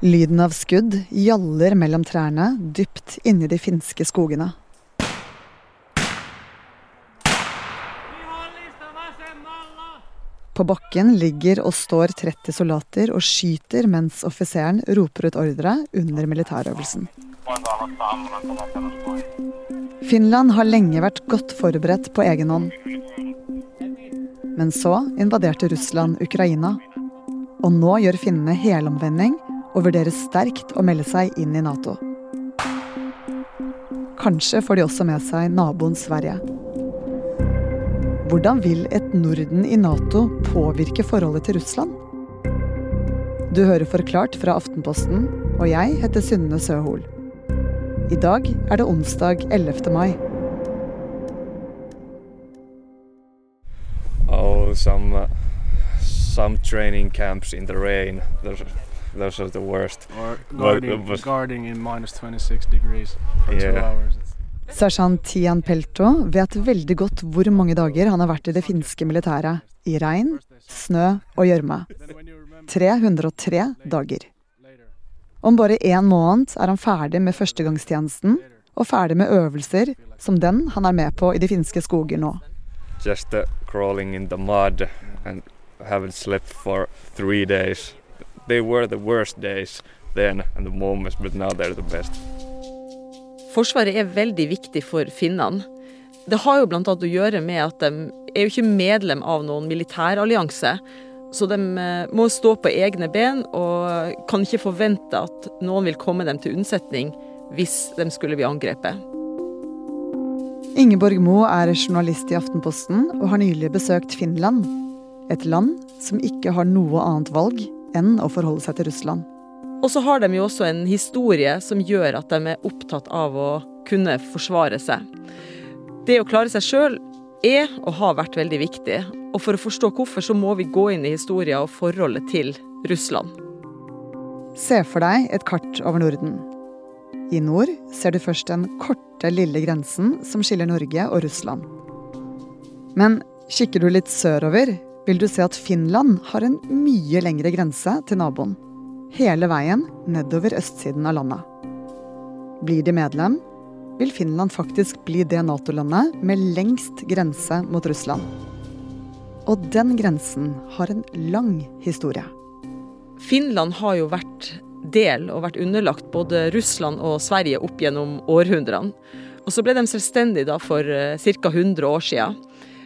Lyden av skudd gjaller mellom trærne dypt inni de finske skogene. På bakken ligger og står 30 soldater og skyter mens offiseren roper ut ordre under militærøvelsen. Finland har lenge vært godt forberedt på egen hånd. Men så invaderte Russland Ukraina. Og nå gjør finnene helomvending og vurderer sterkt å melde seg inn i Nato. Kanskje får de også med seg naboen Sverige. Hvordan vil et Norden i Nato påvirke forholdet til Russland? Du hører Forklart fra Aftenposten, og jeg heter Synne Søhol. I dag er det onsdag 11. mai. Oh, some uh, some those are the worst. Or But- guarding, but- guarding in minus 26 degrees for two hours. Sersjant Tian Pelto vet veldig godt hvor mange dager han har vært i det finske militæret. I regn, snø og gjørme. Then when you remember 303 dager. Om bare én måned er han ferdig med førstegangstjenesten og ferdig med øvelser som den han er med på i de finske skoger nå. Just uh, crawling in the mud and haven't slept for three days. They were the worst days then and the moments, but now they're the best. Forsvaret er veldig viktig for finnene. Det har jo bl.a. å gjøre med at de er jo ikke medlem av noen militærallianse. Så de eh, må stå på egne ben og kan ikke forvente at noen vil komme dem til unnsetning hvis de skulle bli angrepet. Ingeborg Moe er journalist i Aftenposten og har nylig besøkt Finland. Et land som ikke har noe annet valg enn å forholde seg til Russland. Og så har de jo også en historie som gjør at de er opptatt av å kunne forsvare seg. Det å klare seg sjøl er og har vært veldig viktig. Og for å forstå hvorfor, så må vi gå inn i historien og forholdet til Russland. Se for deg et kart over Norden. I nord ser du først den korte, lille grensen som skiller Norge og Russland. Men kikker du litt sørover, vil du se at Finland har en mye lengre grense til naboen. Hele veien nedover østsiden av landet. Blir de medlem, vil Finland faktisk bli det Nato-landet med lengst grense mot Russland. Og den grensen har en lang historie. Finland har jo vært del og vært underlagt både Russland og Sverige opp gjennom århundrene. Og så ble de selvstendige for ca. 100 år siden.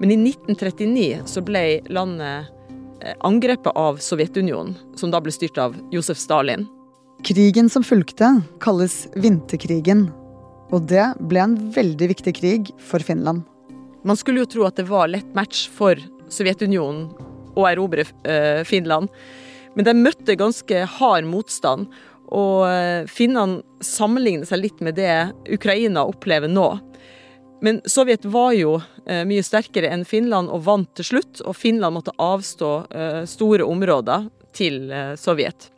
Men i 1939 så ble landet eh, angrepet av Sovjetunionen, som da ble styrt av Josef Stalin. Krigen som fulgte, kalles vinterkrigen. Og det ble en veldig viktig krig for Finland. Man skulle jo tro at det var lett match for Sovjetunionen å erobre eh, Finland, men de møtte ganske hard motstand. Og eh, finnene sammenligner seg litt med det Ukraina opplever nå. Men Sovjet var jo eh, mye sterkere enn Finland og vant til slutt, og Finland måtte avstå eh, store områder til eh, Sovjet.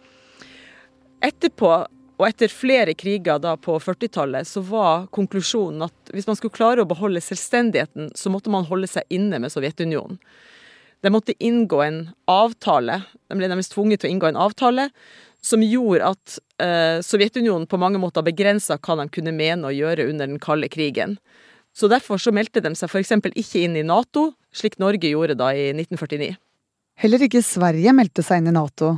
Etterpå, og etter flere kriger da på 40-tallet, så var konklusjonen at hvis man skulle klare å beholde selvstendigheten, så måtte man holde seg inne med Sovjetunionen. De måtte inngå en avtale, de ble nærmest tvunget til å inngå en avtale, som gjorde at eh, Sovjetunionen på mange måter begrensa hva de kunne mene og gjøre under den kalde krigen. Så derfor så meldte de seg f.eks. ikke inn i Nato, slik Norge gjorde da i 1949. Heller ikke Sverige meldte seg inn i Nato.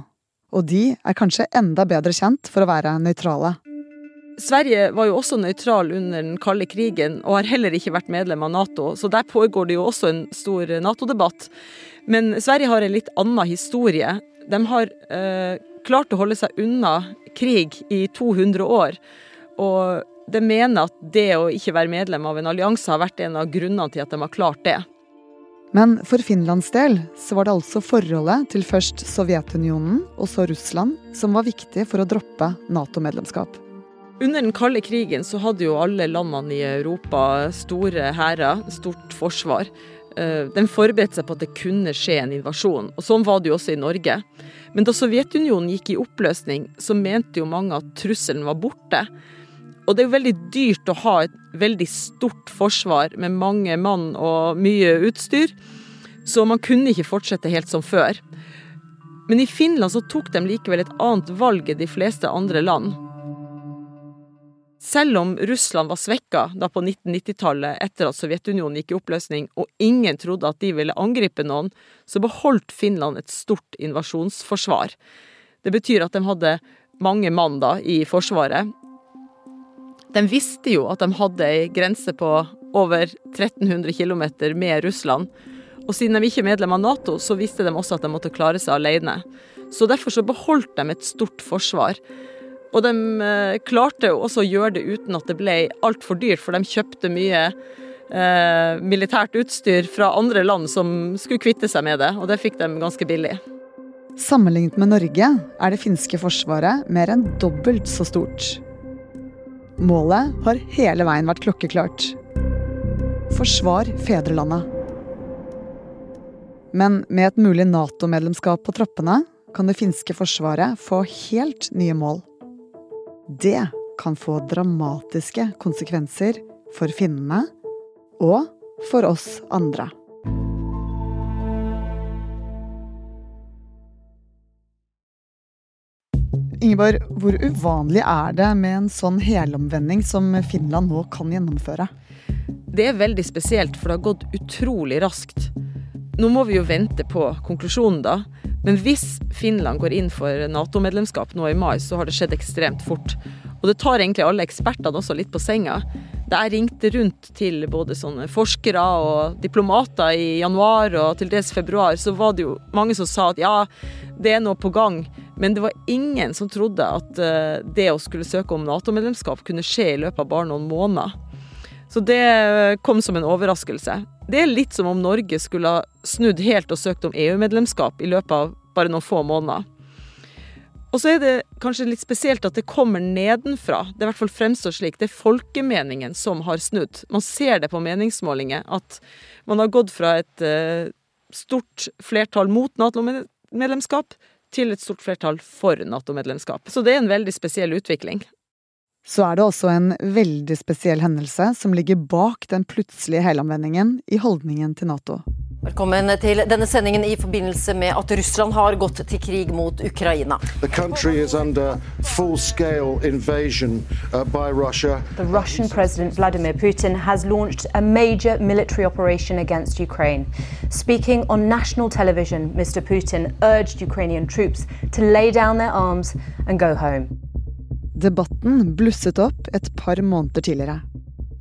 Og de er kanskje enda bedre kjent for å være nøytrale. Sverige var jo også nøytral under den kalde krigen, og har heller ikke vært medlem av Nato, så der pågår det jo også en stor Nato-debatt. Men Sverige har en litt annen historie. De har eh, klart å holde seg unna krig i 200 år. Og de mener at det å ikke være medlem av en allianse har vært en av grunnene til at de har klart det. Men for Finlands del så var det altså forholdet til først Sovjetunionen og så Russland som var viktig for å droppe Nato-medlemskap. Under den kalde krigen så hadde jo alle landene i Europa store hærer, stort forsvar. Eh, De forberedte seg på at det kunne skje en invasjon, og sånn var det jo også i Norge. Men da Sovjetunionen gikk i oppløsning, så mente jo mange at trusselen var borte. Og det er jo veldig dyrt å ha et veldig stort forsvar med mange mann og mye utstyr, så man kunne ikke fortsette helt som før. Men i Finland så tok de likevel et annet valg enn de fleste andre land. Selv om Russland var svekka da på 1990-tallet etter at Sovjetunionen gikk i oppløsning, og ingen trodde at de ville angripe noen, så beholdt Finland et stort invasjonsforsvar. Det betyr at de hadde mange mann da i forsvaret. De visste jo at de hadde ei grense på over 1300 km med Russland. Og siden de ikke er medlem av Nato, så visste de også at de måtte klare seg alene. Så derfor så beholdt de et stort forsvar. Og de klarte klarte også å gjøre det uten at det ble altfor dyrt, for de kjøpte mye eh, militært utstyr fra andre land som skulle kvitte seg med det, og det fikk de ganske billig. Sammenlignet med Norge er det finske forsvaret mer enn dobbelt så stort. Målet har hele veien vært klokkeklart. Forsvar fedrelandet. Men med et mulig Nato-medlemskap på trappene kan det finske forsvaret få helt nye mål. Det kan få dramatiske konsekvenser for finnene og for oss andre. Ingeborg, hvor uvanlig er det med en sånn helomvending som Finland nå kan gjennomføre? Det er veldig spesielt, for det har gått utrolig raskt. Nå må vi jo vente på konklusjonen, da. Men hvis Finland går inn for Nato-medlemskap nå i mai, så har det skjedd ekstremt fort. Og det tar egentlig alle ekspertene også litt på senga. Da jeg ringte rundt til både sånne forskere og diplomater i januar og til dels februar, så var det jo mange som sa at ja, det er noe på gang. Men det var ingen som trodde at eh, det å skulle søke om Nato-medlemskap kunne skje i løpet av bare noen måneder. Så det kom som en overraskelse. Det er litt som om Norge skulle ha snudd helt og søkt om EU-medlemskap i løpet av bare noen få måneder. Og så er det kanskje litt spesielt at det kommer nedenfra. Det er i hvert fall fremstår slik. Det er folkemeningen som har snudd. Man ser det på meningsmålinger at man har gått fra et uh, stort flertall mot Nato-medlemskap til et stort flertall for Nato-medlemskap. Så det er en veldig spesiell utvikling så er det også en veldig spesiell hendelse som ligger bak den plutselige helomvendingen i holdningen til Nato. Velkommen til denne sendingen i forbindelse med at Russland har gått til krig mot Ukraina. The country is under full-scale invasion uh, by Russia. The Russian President Vladimir Putin has launched a major military operation against Ukraine. Speaking on national television, Mr. Putin urged Ukrainian troops to lay down their arms and go home. Debatten blusset opp et par måneder tidligere.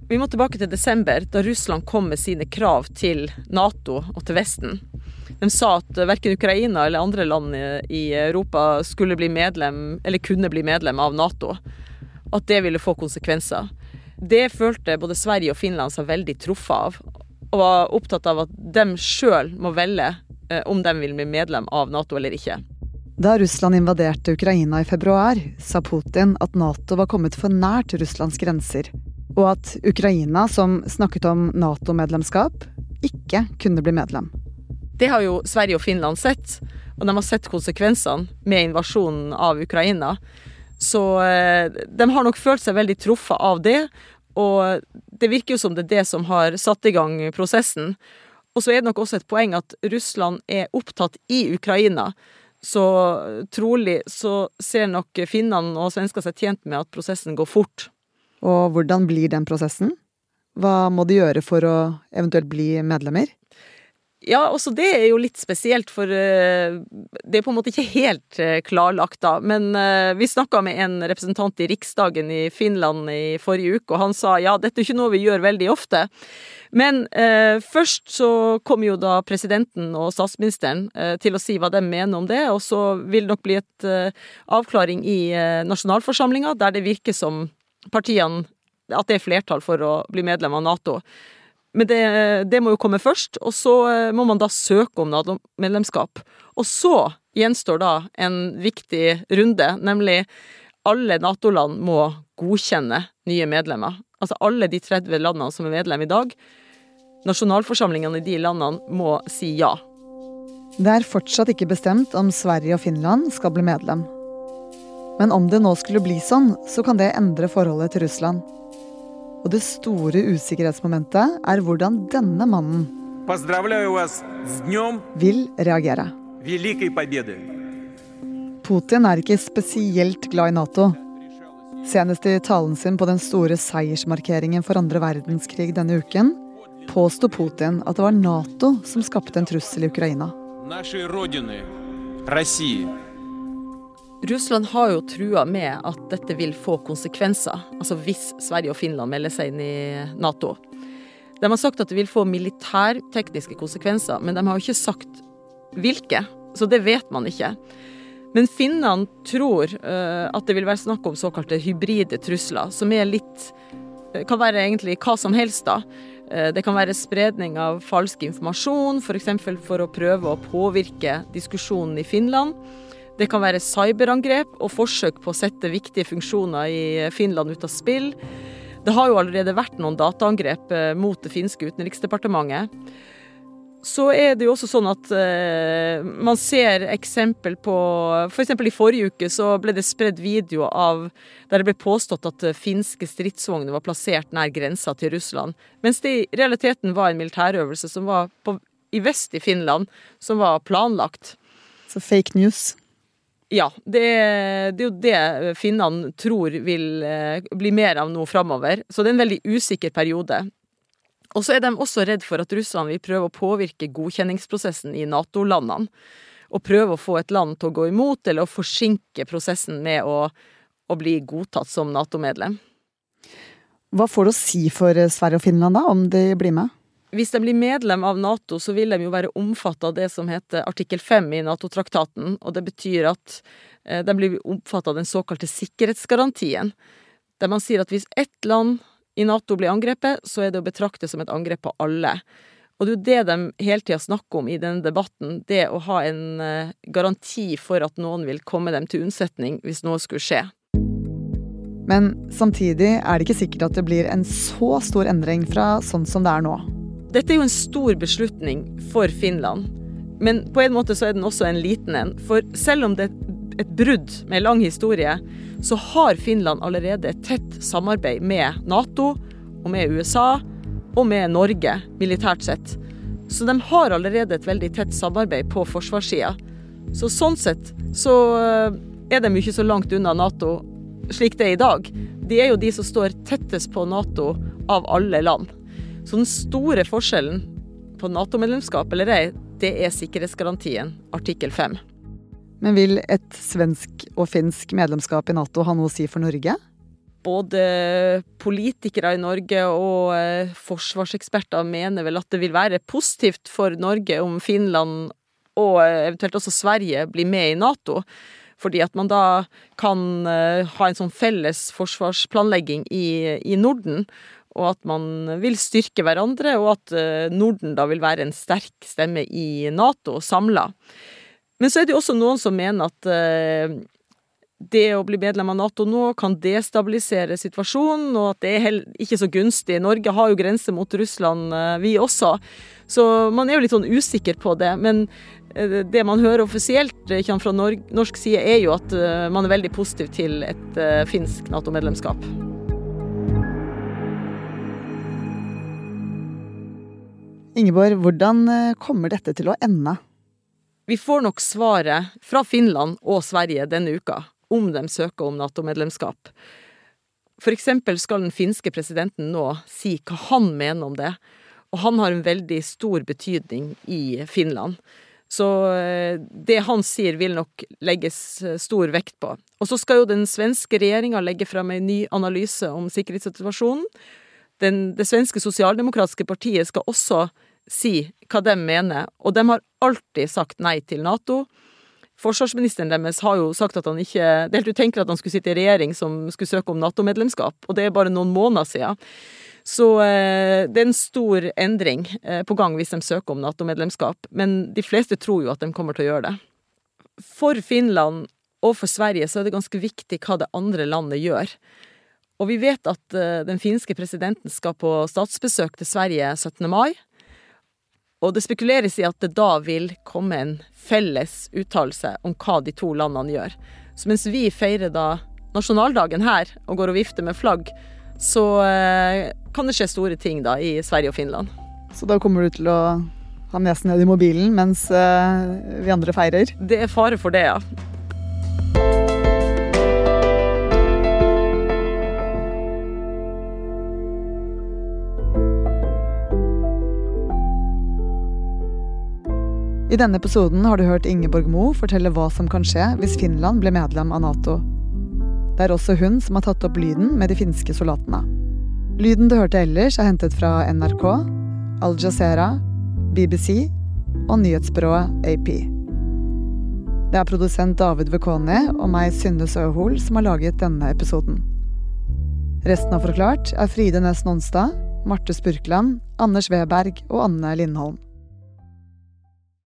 Vi må tilbake til desember, da Russland kom med sine krav til Nato og til Vesten. De sa at verken Ukraina eller andre land i Europa skulle bli medlem, eller kunne bli medlem av Nato. At det ville få konsekvenser. Det følte både Sverige og Finland seg veldig truffet av, og var opptatt av at de sjøl må velge eh, om de vil bli medlem av Nato eller ikke. Da Russland invaderte Ukraina i februar, sa Putin at Nato var kommet for nært Russlands grenser, og at Ukraina, som snakket om Nato-medlemskap, ikke kunne bli medlem. Det har jo Sverige og Finland sett, og de har sett konsekvensene med invasjonen av Ukraina. Så eh, de har nok følt seg veldig truffet av det, og det virker jo som det er det som har satt i gang prosessen. Og så er det nok også et poeng at Russland er opptatt i Ukraina. Så trolig så ser nok finnene og svenskene seg tjent med at prosessen går fort. Og hvordan blir den prosessen? Hva må de gjøre for å eventuelt bli medlemmer? Ja, også det er jo litt spesielt, for uh, det er på en måte ikke helt uh, klarlagt, da. Men uh, vi snakka med en representant i Riksdagen i Finland i forrige uke, og han sa ja, dette er ikke noe vi gjør veldig ofte. Men først så kommer jo da presidenten og statsministeren til å si hva de mener om det, og så vil det nok bli et avklaring i nasjonalforsamlinga, der det virker som partiene at det er flertall for å bli medlem av Nato. Men det, det, må jo komme først, og så eh, må man da søke om Nato-medlemskap. Og så gjenstår da en viktig runde, nemlig alle Nato-land må godkjenne nye medlemmer. Altså alle de 30 landene som er medlem i dag. Nasjonalforsamlingene i de landene må si ja. Det er fortsatt ikke bestemt om Sverige og Finland skal bli medlem. Men om det nå skulle bli sånn, så kan det endre forholdet til Russland. Og det store usikkerhetsmomentet er hvordan denne mannen vil reagere. Putin er ikke spesielt glad i Nato. Senest i talen sin på den store seiersmarkeringen for andre verdenskrig denne uken, påsto Putin at det var Nato som skapte en trussel i Ukraina. Russland har jo trua med at dette vil få konsekvenser, altså hvis Sverige og Finland melder seg inn i Nato. De har sagt at det vil få militærtekniske konsekvenser, men de har jo ikke sagt hvilke, så det vet man ikke. Men finnene tror uh, at det vil være snakk om såkalte hybride trusler, som er litt eh, Kan være egentlig hva som helst, da. Uh, det kan være spredning av falsk informasjon, f.eks. For, for å prøve å påvirke diskusjonen i Finland. Det kan være cyberangrep og forsøk på å sette viktige funksjoner i Finland ut av spill. Det har jo allerede vært noen dataangrep mot det finske utenriksdepartementet så er det jo også sånn at uh, man ser eksempel på F.eks. For i forrige uke så ble det spredd video av der det ble påstått at eh, finske stridsvogner var plassert nær grensa til Russland, mens det i realiteten var en militærøvelse som var på, i vest i Finland, som var planlagt. Så fake news? Ja, det, det, er jo det finnene tror vil uh, bli mer av nå framover. Så det er en veldig usikker periode. Og så er de også redd for at russerne vil prøve å påvirke godkjenningsprosessen i Nato-landene. Og prøve å få et land til å gå imot, eller å forsinke prosessen med å, å bli godtatt som Nato-medlem. Hva får det å si for Sverige og Finland, da, om de blir med? Hvis de blir medlem av Nato, så vil de jo være omfattet av det som heter artikkel 5 i Nato-traktaten. Og det betyr at eh, de blir omfattet av den såkalte sikkerhetsgarantien. Der man sier at hvis ett land i Nato blir angrepet, så er det å betrakte som et angrep på alle. Og det er jo det de hele tida snakker om i denne debatten, det å ha en uh, garanti for at noen vil komme dem til unnsetning hvis noe skulle skje. Men samtidig er det ikke sikkert at det blir en så stor endring fra sånn som det er nå. Dette er jo en stor beslutning for Finland. Men på en måte så er den også en liten en. For selv om det er et brudd med lang historie, så har Finland allerede et tett samarbeid med Nato og med USA og med Norge militært sett. Så de har allerede et veldig tett samarbeid på forsvarssida. Så sånn sett så eh, er de ikke så langt unna Nato slik det er i dag. De er jo de som står tettest på Nato av alle land. Så den store forskjellen på Nato-medlemskap eller ei, det er sikkerhetsgarantien, artikkel 5. Men vil et svensk og finsk medlemskap i Nato ha noe å si for Norge? Både politikere i Norge og eh, forsvarseksperter mener vel at det vil være positivt for Norge om Finland og eh, eventuelt også Sverige blir med i Nato. Fordi at man da kan eh, ha en sånn felles forsvarsplanlegging i, i Norden og at man vil styrke hverandre, og at Norden da vil være en sterk stemme i Nato samla. Men så er det jo også noen som mener at uh, det å bli medlem av Nato nå kan destabilisere situasjonen, og at det er ikke så gunstig. Norge har jo grense mot Russland, uh, vi også. Så man er jo litt sånn usikker på det. Men det man hører offisielt fra norsk side, er jo at man er veldig positiv til et finsk Nato-medlemskap. Ingeborg, hvordan kommer dette til å ende? Vi får nok svaret fra Finland og Sverige denne uka, om de søker om Nato-medlemskap. Eksempel skal den finske presidenten nå si hva han mener om det, og han har en veldig stor betydning i Finland. Så eh, det han sier vil nok legges eh, stor vekt på. Og så skal jo den svenske regjeringa legge frem en ny analyse om sikkerhetssituasjonen. Den, det svenske sosialdemokratiske partiet skal også si hva de mener, og de har alltid sagt nei til Nato. Forsvarsministeren deres har jo sagt at han ikke Det er helt utenkelig at han skulle sitte i regjering som skulle søke om Nato-medlemskap, og det er bare noen måneder siden. Så eh, det er en stor endring eh, på gang hvis de søker om Nato-medlemskap, men de fleste tror jo at de kommer til å gjøre det. For Finland og for Sverige så er det ganske viktig hva det andre landet gjør. Og vi vet at eh, den finske presidenten skal på statsbesøk til Sverige 17. mai. Og det spekuleres i at det da vil komme en felles uttalelse om hva de to landene gjør. Så mens vi feirer da nasjonaldagen her og går og vifter med flagg, så eh, kan det skje store ting da i Sverige og Finland. Så da kommer du til å ha nesen ned i mobilen mens eh, vi andre feirer? Det er fare for det, ja. I denne episoden har du hørt Ingeborg Mo fortelle hva som kan skje hvis Finland blir medlem av Nato. Det er også hun som har tatt opp lyden med de finske soldatene. Lyden du hørte ellers, er hentet fra NRK, Al Jazeera, BBC og nyhetsbyrået AP. Det er produsent David Vekoni og meg, Synne Søhol, som har laget denne episoden. Resten av Forklart er Fride Næss Nonstad, Marte Spurkland, Anders Weberg og Anne Lindholm.